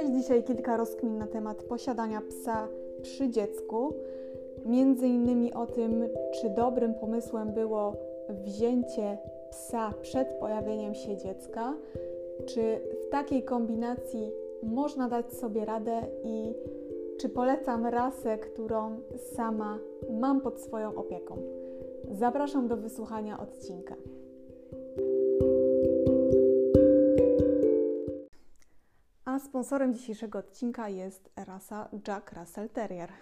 Cześć, dzisiaj kilka rozkmin na temat posiadania psa przy dziecku. Między innymi o tym, czy dobrym pomysłem było wzięcie psa przed pojawieniem się dziecka, czy w takiej kombinacji można dać sobie radę i czy polecam rasę, którą sama mam pod swoją opieką. Zapraszam do wysłuchania odcinka. Sponsorem dzisiejszego odcinka jest rasa Jack Russell Terrier.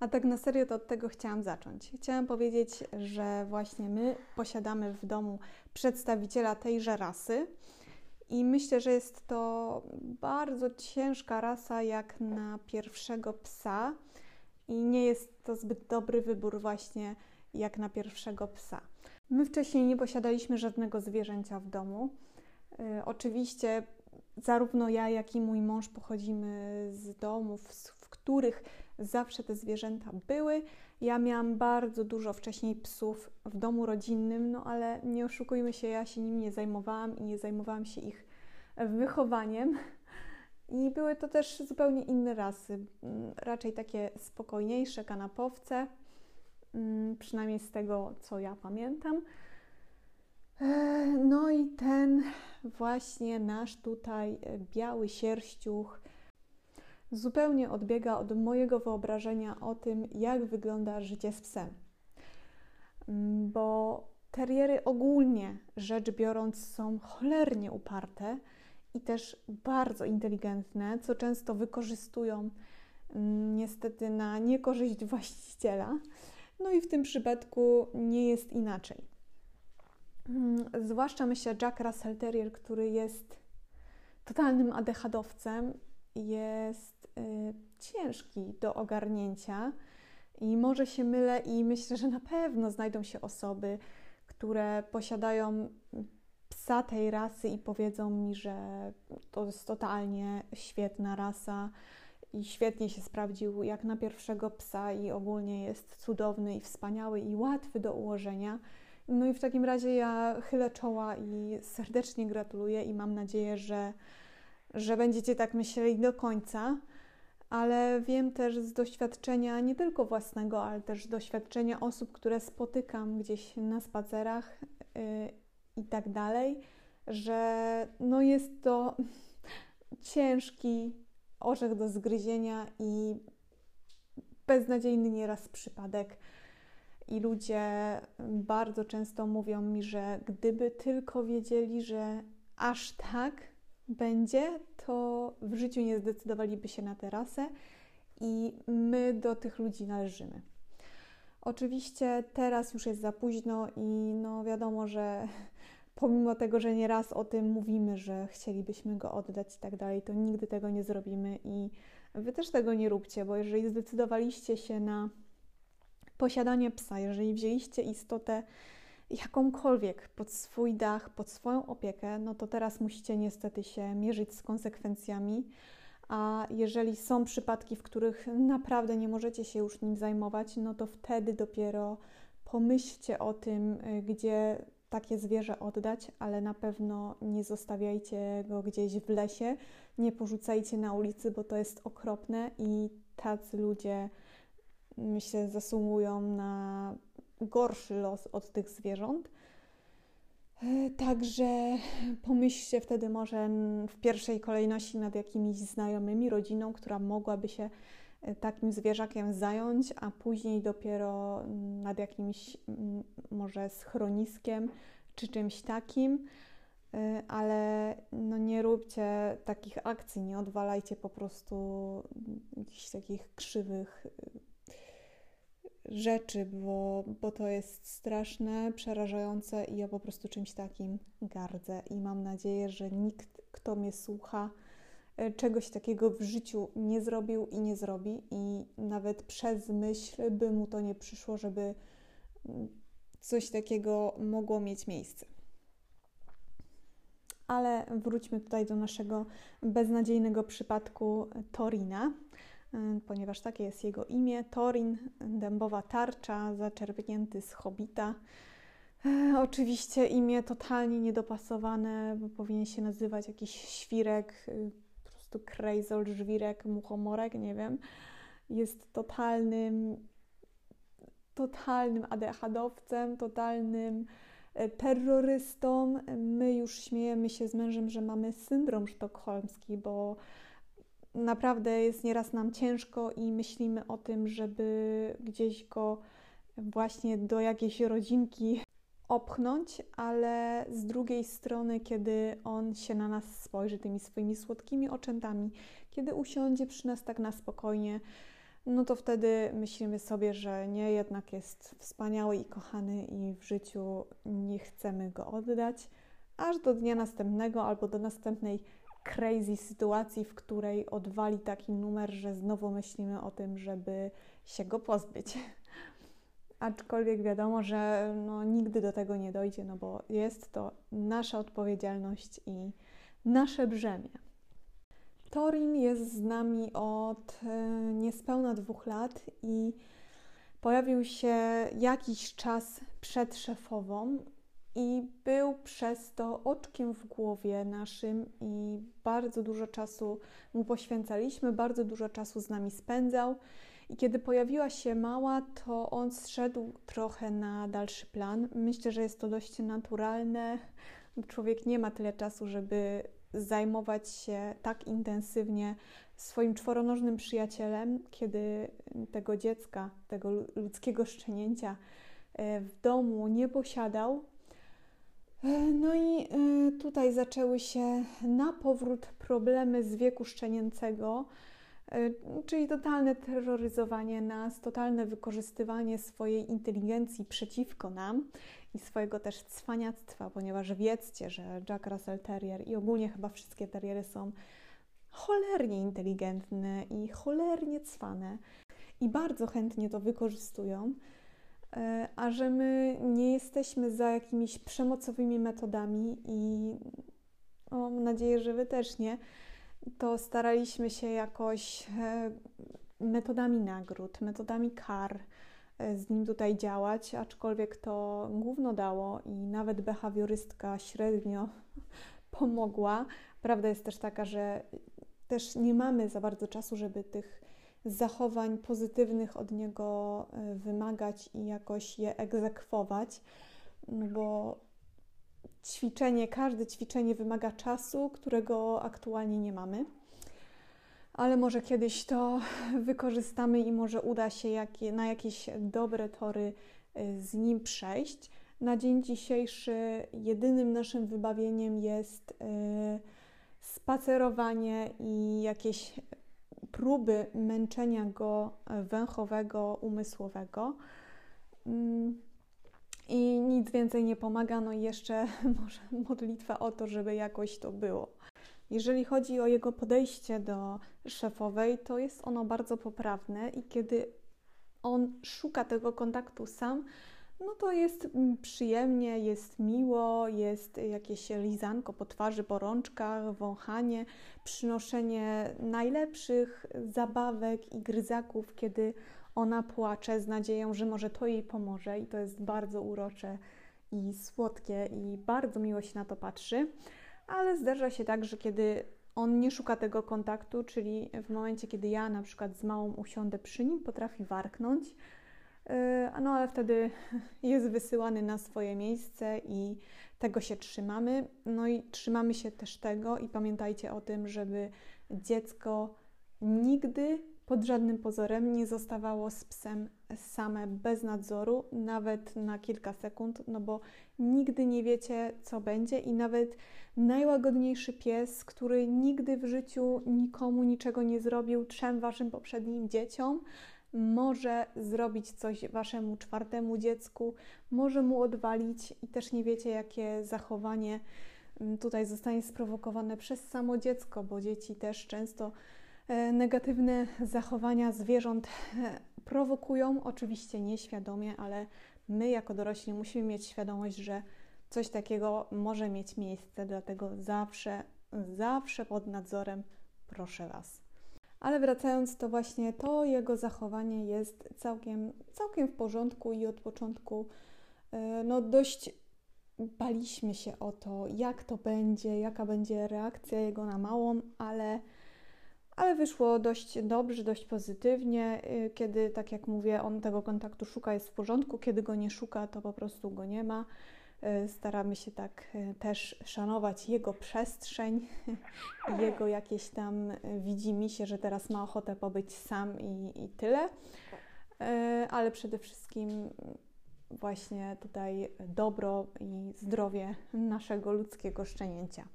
A tak na serio to od tego chciałam zacząć. Chciałam powiedzieć, że właśnie my posiadamy w domu przedstawiciela tejże rasy i myślę, że jest to bardzo ciężka rasa jak na pierwszego psa i nie jest to zbyt dobry wybór właśnie jak na pierwszego psa. My wcześniej nie posiadaliśmy żadnego zwierzęcia w domu. Yy, oczywiście zarówno ja, jak i mój mąż pochodzimy z domów, w których zawsze te zwierzęta były. Ja miałam bardzo dużo wcześniej psów w domu rodzinnym, no ale nie oszukujmy się, ja się nimi nie zajmowałam i nie zajmowałam się ich wychowaniem. I były to też zupełnie inne rasy, mm, raczej takie spokojniejsze kanapowce, mm, przynajmniej z tego, co ja pamiętam. E, no i ten właśnie nasz tutaj e, biały sierściuch zupełnie odbiega od mojego wyobrażenia o tym, jak wygląda życie z psem. Mm, bo teriery ogólnie rzecz biorąc są cholernie uparte i też bardzo inteligentne, co często wykorzystują mm, niestety na niekorzyść właściciela. No i w tym przypadku nie jest inaczej. Mm, zwłaszcza myślę Jack Russell Terrier, który jest totalnym adechadowcem, jest y, ciężki do ogarnięcia i może się mylę i myślę, że na pewno znajdą się osoby, które posiadają psa tej rasy i powiedzą mi, że to jest totalnie świetna rasa i świetnie się sprawdził jak na pierwszego psa i ogólnie jest cudowny i wspaniały i łatwy do ułożenia. No i w takim razie ja chylę czoła i serdecznie gratuluję i mam nadzieję, że, że będziecie tak myśleli do końca. Ale wiem też z doświadczenia nie tylko własnego, ale też doświadczenia osób, które spotykam gdzieś na spacerach yy, i tak dalej, że no jest to ciężki orzech do zgryzienia i beznadziejny nieraz przypadek i ludzie bardzo często mówią mi, że gdyby tylko wiedzieli, że aż tak będzie, to w życiu nie zdecydowaliby się na tę rasę i my do tych ludzi należymy. Oczywiście teraz już jest za późno i no wiadomo, że pomimo tego, że nieraz o tym mówimy, że chcielibyśmy go oddać i tak dalej, to nigdy tego nie zrobimy i wy też tego nie róbcie, bo jeżeli zdecydowaliście się na posiadanie psa, jeżeli wzięliście istotę jakąkolwiek pod swój dach, pod swoją opiekę, no to teraz musicie niestety się mierzyć z konsekwencjami. A jeżeli są przypadki, w których naprawdę nie możecie się już nim zajmować, no to wtedy dopiero pomyślcie o tym, y, gdzie takie zwierzę oddać, ale na pewno nie zostawiajcie go gdzieś w lesie, nie porzucajcie na ulicy, bo to jest okropne i tacy ludzie myślę, zasługują na gorszy los od tych zwierząt. E, także pomyślcie wtedy może w pierwszej kolejności nad jakimiś znajomymi, rodziną, która mogłaby się e, takim zwierzakiem zająć, a później dopiero nad jakimś może schroniskiem czy czymś takim. E, ale no nie róbcie takich akcji, nie odwalajcie po prostu jakichś takich krzywych rzeczy, bo, bo to jest straszne, przerażające i ja po prostu czymś takim gardzę. I mam nadzieję, że nikt, kto mnie słucha, e, czegoś takiego w życiu nie zrobił i nie zrobi, i nawet przez myśl by mu to nie przyszło, żeby mm, coś takiego mogło mieć miejsce. Ale wróćmy tutaj do naszego beznadziejnego przypadku Torina. Y, ponieważ takie jest jego imię. Torin, dębowa tarcza, zaczerpnięty z hobita. Y, oczywiście imię totalnie niedopasowane, bo powinien się nazywać jakiś świrek, y, prostu krejzol, żwirek, muchomorek, nie wiem. Jest totalnym, totalnym adechadowcem, totalnym e, terrorystą. My już śmiejemy się z mężem, że mamy syndrom sztokholmski, bo naprawdę jest nieraz nam ciężko i myślimy o tym, żeby gdzieś go właśnie do jakiejś rodzinki opchnąć, ale z drugiej strony, kiedy on się na nas spojrzy tymi swoimi słodkimi oczętami, kiedy usiądzie przy nas tak na spokojnie, no to wtedy myślimy sobie, że nie, jednak jest wspaniały i kochany i w życiu nie chcemy go oddać, aż do dnia następnego albo do następnej crazy sytuacji, w której odwali taki numer, że znowu myślimy o tym, żeby się go pozbyć. Aczkolwiek wiadomo, że no, nigdy do tego nie dojdzie, no bo jest to nasza odpowiedzialność i nasze brzemię. Torin jest z nami od e, niespełna dwóch lat i pojawił się jakiś czas przed szefową i był przez to oczkiem w głowie naszym i bardzo dużo czasu mu poświęcaliśmy, bardzo dużo czasu z nami spędzał. I kiedy pojawiła się mała, to on zszedł trochę na dalszy plan. Myślę, że jest to dość naturalne. Człowiek nie ma tyle czasu, żeby zajmować się tak intensywnie swoim czworonożnym przyjacielem, kiedy tego dziecka, tego ludzkiego szczenięcia e, w domu nie posiadał. E, no i e, tutaj zaczęły się na powrót problemy z wieku szczenięcego E, czyli totalne terroryzowanie nas, totalne wykorzystywanie swojej inteligencji przeciwko nam i swojego też cwaniactwa, ponieważ wiedzcie, że Jack Russell Terrier i ogólnie chyba wszystkie teriery są cholernie inteligentne i cholernie cwane i bardzo chętnie to wykorzystują, a że my nie jesteśmy za jakimiś przemocowymi metodami i mam nadzieję, że Wy też nie, to staraliśmy się jakoś e, metodami nagród, metodami kar e, z nim tutaj działać, aczkolwiek to główno dało i nawet behawiorystka średnio pomogła. Prawda jest też taka, że też nie mamy za bardzo czasu, żeby tych zachowań pozytywnych od niego e, wymagać i jakoś je egzekwować, no bo ćwiczenie, każde ćwiczenie wymaga czasu, którego aktualnie nie mamy. Ale może kiedyś to wykorzystamy i może uda się na jakieś dobre tory y, z nim przejść. Na dzień dzisiejszy jedynym naszym wybawieniem jest y, spacerowanie i jakieś próby męczenia go węchowego, umysłowego. Mm, i nic więcej nie pomaga, no i jeszcze może modlitwa o to, żeby jakoś to było. Jeżeli chodzi o jego podejście do szefowej, to jest ono bardzo poprawne i kiedy on szuka tego kontaktu sam, no to jest przyjemnie, jest miło, jest jakieś lizanko po twarzy, po rączkach, wąchanie, przynoszenie najlepszych zabawek i gryzaków, kiedy ona płacze z nadzieją, że może to jej pomoże, i to jest bardzo urocze i słodkie, i bardzo miło się na to patrzy. Ale zdarza się tak, że kiedy on nie szuka tego kontaktu, czyli w momencie, kiedy ja na przykład z małą usiądę przy nim, potrafi warknąć, no ale wtedy jest wysyłany na swoje miejsce i tego się trzymamy. No i trzymamy się też tego i pamiętajcie o tym, żeby dziecko nigdy pod żadnym pozorem nie zostawało z psem same bez nadzoru, nawet na kilka sekund, no bo nigdy nie wiecie, co będzie, i nawet najłagodniejszy pies, który nigdy w życiu nikomu niczego nie zrobił, trzem waszym poprzednim dzieciom, może zrobić coś waszemu czwartemu dziecku, może mu odwalić, i też nie wiecie, jakie zachowanie mm, tutaj zostanie sprowokowane przez samo dziecko, bo dzieci też często E, negatywne zachowania zwierząt e, prowokują, oczywiście nieświadomie, ale my jako dorośli musimy mieć świadomość, że coś takiego może mieć miejsce, dlatego zawsze, zawsze pod nadzorem proszę Was. Ale wracając, to właśnie to jego zachowanie jest całkiem, całkiem w porządku i od początku e, no dość baliśmy się o to, jak to będzie, jaka będzie reakcja jego na małą, ale ale wyszło dość dobrze, dość pozytywnie. Y, kiedy, tak jak mówię, on tego kontaktu szuka, jest w porządku, kiedy go nie szuka, to po prostu go nie ma. Y, staramy się tak y, też szanować jego przestrzeń, jego jakieś tam widzi mi się, że teraz ma ochotę pobyć sam i, i tyle. Ale przede wszystkim właśnie tutaj dobro i zdrowie naszego ludzkiego szczenięcia.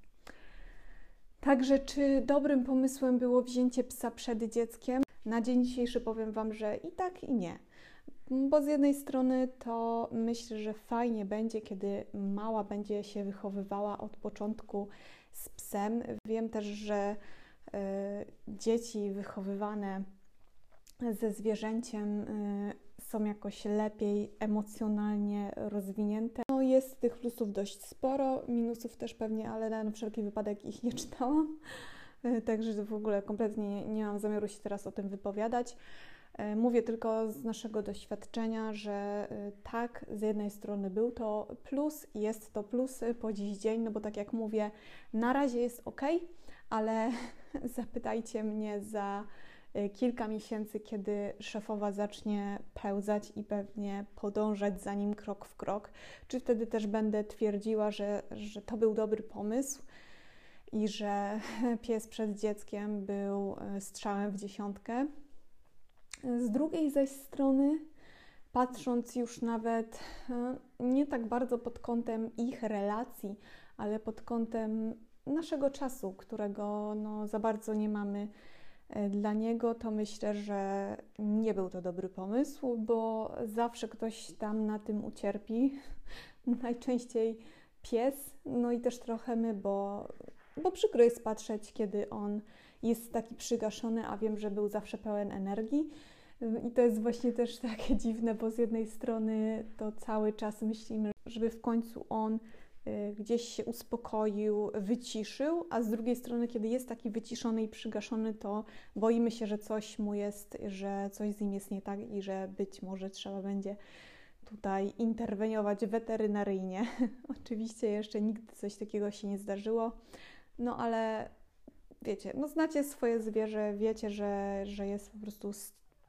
Także czy dobrym pomysłem było wzięcie psa przed dzieckiem? Na dzień dzisiejszy powiem Wam, że i tak, i nie. Bo z jednej strony to myślę, że fajnie będzie, kiedy mała będzie się wychowywała od początku z psem. Wiem też, że y, dzieci wychowywane ze zwierzęciem y, są jakoś lepiej emocjonalnie rozwinięte. No jest tych plusów dość sporo, minusów też pewnie, ale na wszelki wypadek ich nie czytałam. E, także w ogóle kompletnie nie, nie mam zamiaru się teraz o tym wypowiadać. E, mówię tylko z naszego doświadczenia, że e, tak, z jednej strony był to plus, jest to plus po dziś dzień, no bo tak jak mówię, na razie jest ok, ale zapytajcie mnie za Y, kilka miesięcy, kiedy szefowa zacznie pełzać i pewnie podążać za nim krok w krok, czy wtedy też będę twierdziła, że, że to był dobry pomysł i że pies przed dzieckiem był strzałem w dziesiątkę. Z drugiej zaś strony, patrząc już nawet y, nie tak bardzo pod kątem ich relacji, ale pod kątem naszego czasu, którego no, za bardzo nie mamy E, dla niego to myślę, że nie był to dobry pomysł, bo zawsze ktoś tam na tym ucierpi. Najczęściej pies, no i też trochę my, bo, bo przykro jest patrzeć, kiedy on jest taki przygaszony, a wiem, że był zawsze pełen energii. I to jest właśnie też takie dziwne, bo z jednej strony to cały czas myślimy, żeby w końcu on Y, gdzieś się uspokoił, wyciszył, a z drugiej strony, kiedy jest taki wyciszony i przygaszony, to boimy się, że coś mu jest, że coś z nim jest nie tak i że być może trzeba będzie tutaj interweniować weterynaryjnie. Oczywiście jeszcze nigdy coś takiego się nie zdarzyło, no ale wiecie, no znacie swoje zwierzę, wiecie, że, że jest po prostu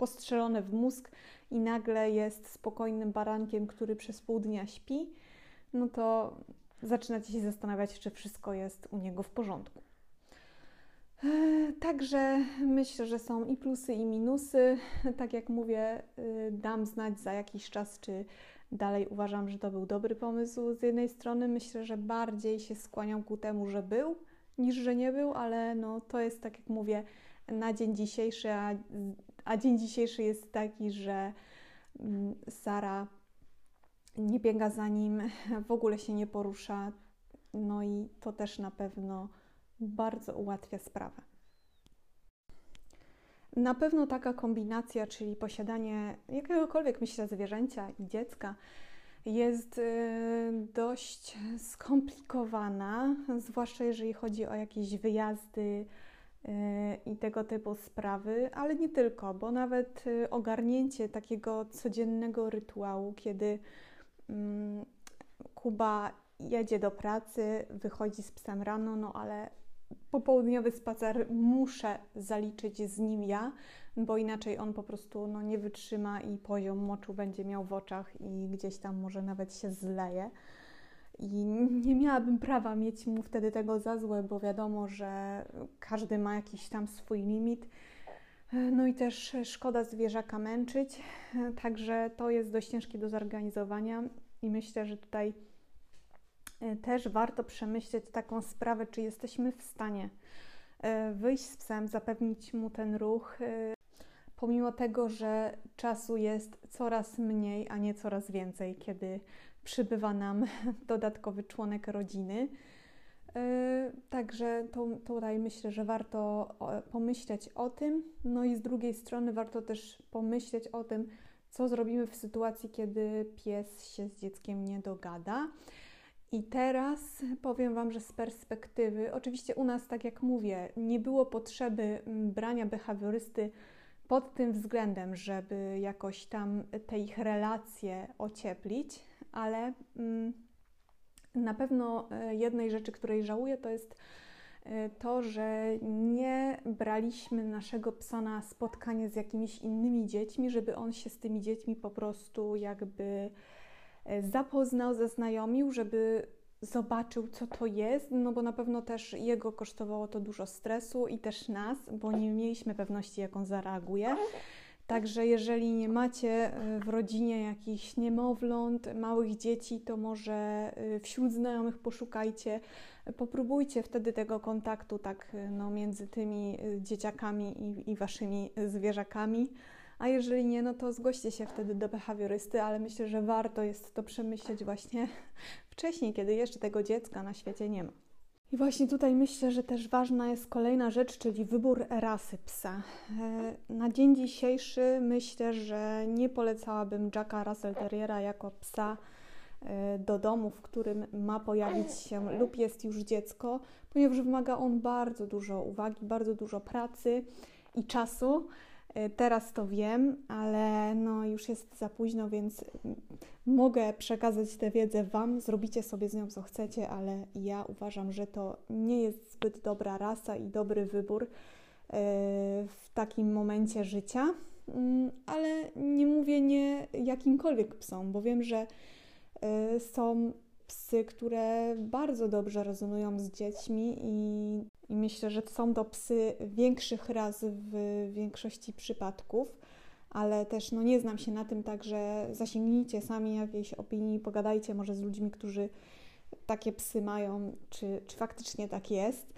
postrzelone w mózg i nagle jest spokojnym barankiem, który przez pół dnia śpi, no to zaczynacie się zastanawiać, czy wszystko jest u niego w porządku. E, także myślę, że są i plusy, i minusy. Tak jak mówię, y, dam znać za jakiś czas, czy dalej uważam, że to był dobry pomysł. Z jednej strony myślę, że bardziej się skłaniam ku temu, że był, niż że nie był, ale no, to jest tak jak mówię, na dzień dzisiejszy, a, a dzień dzisiejszy jest taki, że mm, Sara nie biega za nim, w ogóle się nie porusza. No i to też na pewno bardzo ułatwia sprawę. Na pewno taka kombinacja, czyli posiadanie jakiegokolwiek, myślę, zwierzęcia i dziecka, jest y, dość skomplikowana, zwłaszcza jeżeli chodzi o jakieś wyjazdy i tego typu sprawy, ale nie tylko, bo nawet y, ogarnięcie takiego codziennego rytuału, kiedy Mm, Kuba jedzie do pracy, wychodzi z psem rano, no ale popołudniowy spacer muszę zaliczyć z nim ja, bo inaczej on po prostu no, nie wytrzyma i poziom moczu będzie miał w oczach i gdzieś tam może nawet się zleje. I nie miałabym prawa mieć mu wtedy tego za złe, bo wiadomo, że każdy ma jakiś tam swój limit. No i też szkoda zwierzaka męczyć, także to jest dość ciężkie do zorganizowania. I myślę, że tutaj e, też warto przemyśleć taką sprawę, czy jesteśmy w stanie e, wyjść z psem, zapewnić mu ten ruch, e, pomimo tego, że czasu jest coraz mniej, a nie coraz więcej, kiedy przybywa nam dodatkowy członek rodziny. Także to, tutaj myślę, że warto pomyśleć o tym. No i z drugiej strony warto też pomyśleć o tym, co zrobimy w sytuacji, kiedy pies się z dzieckiem nie dogada. I teraz powiem Wam, że z perspektywy, oczywiście u nas, tak jak mówię, nie było potrzeby brania behawiorysty pod tym względem, żeby jakoś tam te ich relacje ocieplić, ale mm, na pewno e, jednej rzeczy, której żałuję, to jest to, że nie braliśmy naszego psa na spotkanie z jakimiś innymi dziećmi, żeby on się z tymi dziećmi po prostu jakby zapoznał, zaznajomił, żeby zobaczył, co to jest, no bo na pewno też jego kosztowało to dużo stresu i też nas, bo nie mieliśmy pewności, jak on zareaguje. Także jeżeli nie macie e, w rodzinie jakichś niemowląt, małych dzieci, to może e, wśród znajomych poszukajcie, popróbujcie wtedy tego kontaktu tak e, no, między tymi dzieciakami i, i waszymi zwierzakami. A jeżeli nie, no to zgłoście się wtedy do behawiorysty, ale myślę, że warto jest to przemyśleć właśnie wcześniej, kiedy jeszcze tego dziecka na świecie nie ma. I właśnie tutaj myślę, że też ważna jest kolejna rzecz, czyli wybór rasy psa. E, na dzień dzisiejszy myślę, że nie polecałabym Jacka Russell Terriera jako psa e, do domu, w którym ma pojawić się lub jest już dziecko, ponieważ wymaga on bardzo dużo uwagi, bardzo dużo pracy i czasu. E, teraz to wiem, ale no już jest za późno, więc mogę przekazać tę wiedzę Wam. Zrobicie sobie z nią co chcecie, ale ja uważam, że to nie jest zbyt dobra rasa i dobry wybór e, w takim momencie życia. Mm, ale nie mówię nie jakimkolwiek psom, bo wiem, że e, są psy, które bardzo dobrze rezonują z dziećmi i, i myślę, że są to psy większych raz w większości przypadków, ale też no, nie znam się na tym, także zasięgnijcie sami jakiejś opinii, pogadajcie może z ludźmi, którzy takie psy mają, czy, czy faktycznie tak jest.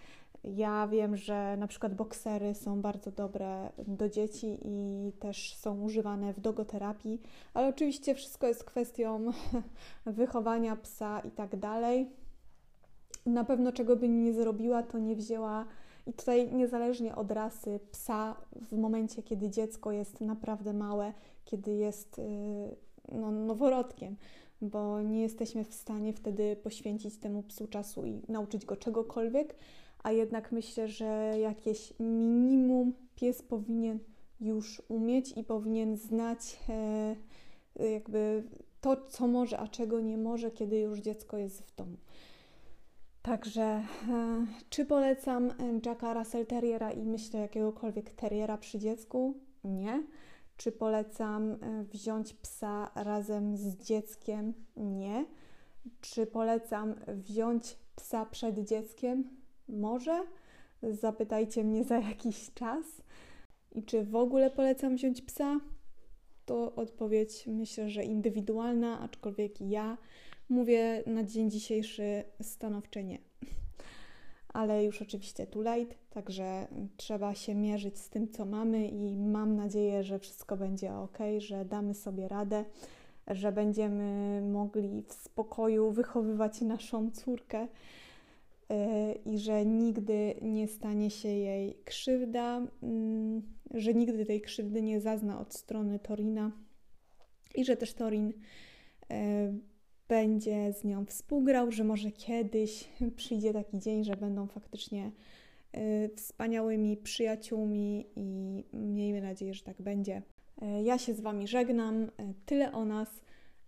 Ja wiem, że na przykład boksery są bardzo dobre do dzieci i też są używane w dogoterapii, ale oczywiście wszystko jest kwestią wychowania psa i tak dalej. Na pewno czego by nie zrobiła, to nie wzięła i tutaj niezależnie od rasy psa, w momencie kiedy dziecko jest naprawdę małe, kiedy jest y, no, noworodkiem, bo nie jesteśmy w stanie wtedy poświęcić temu psu czasu i nauczyć go czegokolwiek, a jednak myślę, że jakieś minimum pies powinien już umieć i powinien znać e, jakby to, co może, a czego nie może, kiedy już dziecko jest w domu. Także e, czy polecam Jacka Russell Terriera i myślę jakiegokolwiek terriera przy dziecku? Nie. Czy polecam e, wziąć psa razem z dzieckiem? Nie. Czy polecam wziąć psa przed dzieckiem? Może? Zapytajcie mnie za jakiś czas. I czy w ogóle polecam wziąć psa? To odpowiedź myślę, że indywidualna, aczkolwiek ja mówię na dzień dzisiejszy stanowcze nie. Ale już oczywiście too late, także trzeba się mierzyć z tym, co mamy, i mam nadzieję, że wszystko będzie ok, że damy sobie radę, że będziemy mogli w spokoju wychowywać naszą córkę E, i że nigdy nie stanie się jej krzywda, mm, że nigdy tej krzywdy nie zazna od strony Torina i że też Torin e, będzie z nią współgrał, że może kiedyś przyjdzie taki dzień, że będą faktycznie e, wspaniałymi przyjaciółmi i miejmy nadzieję, że tak będzie. Ja się z Wami żegnam. Tyle o nas.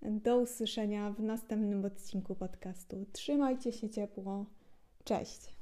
Do usłyszenia w następnym odcinku podcastu. Trzymajcie się ciepło. Cześć!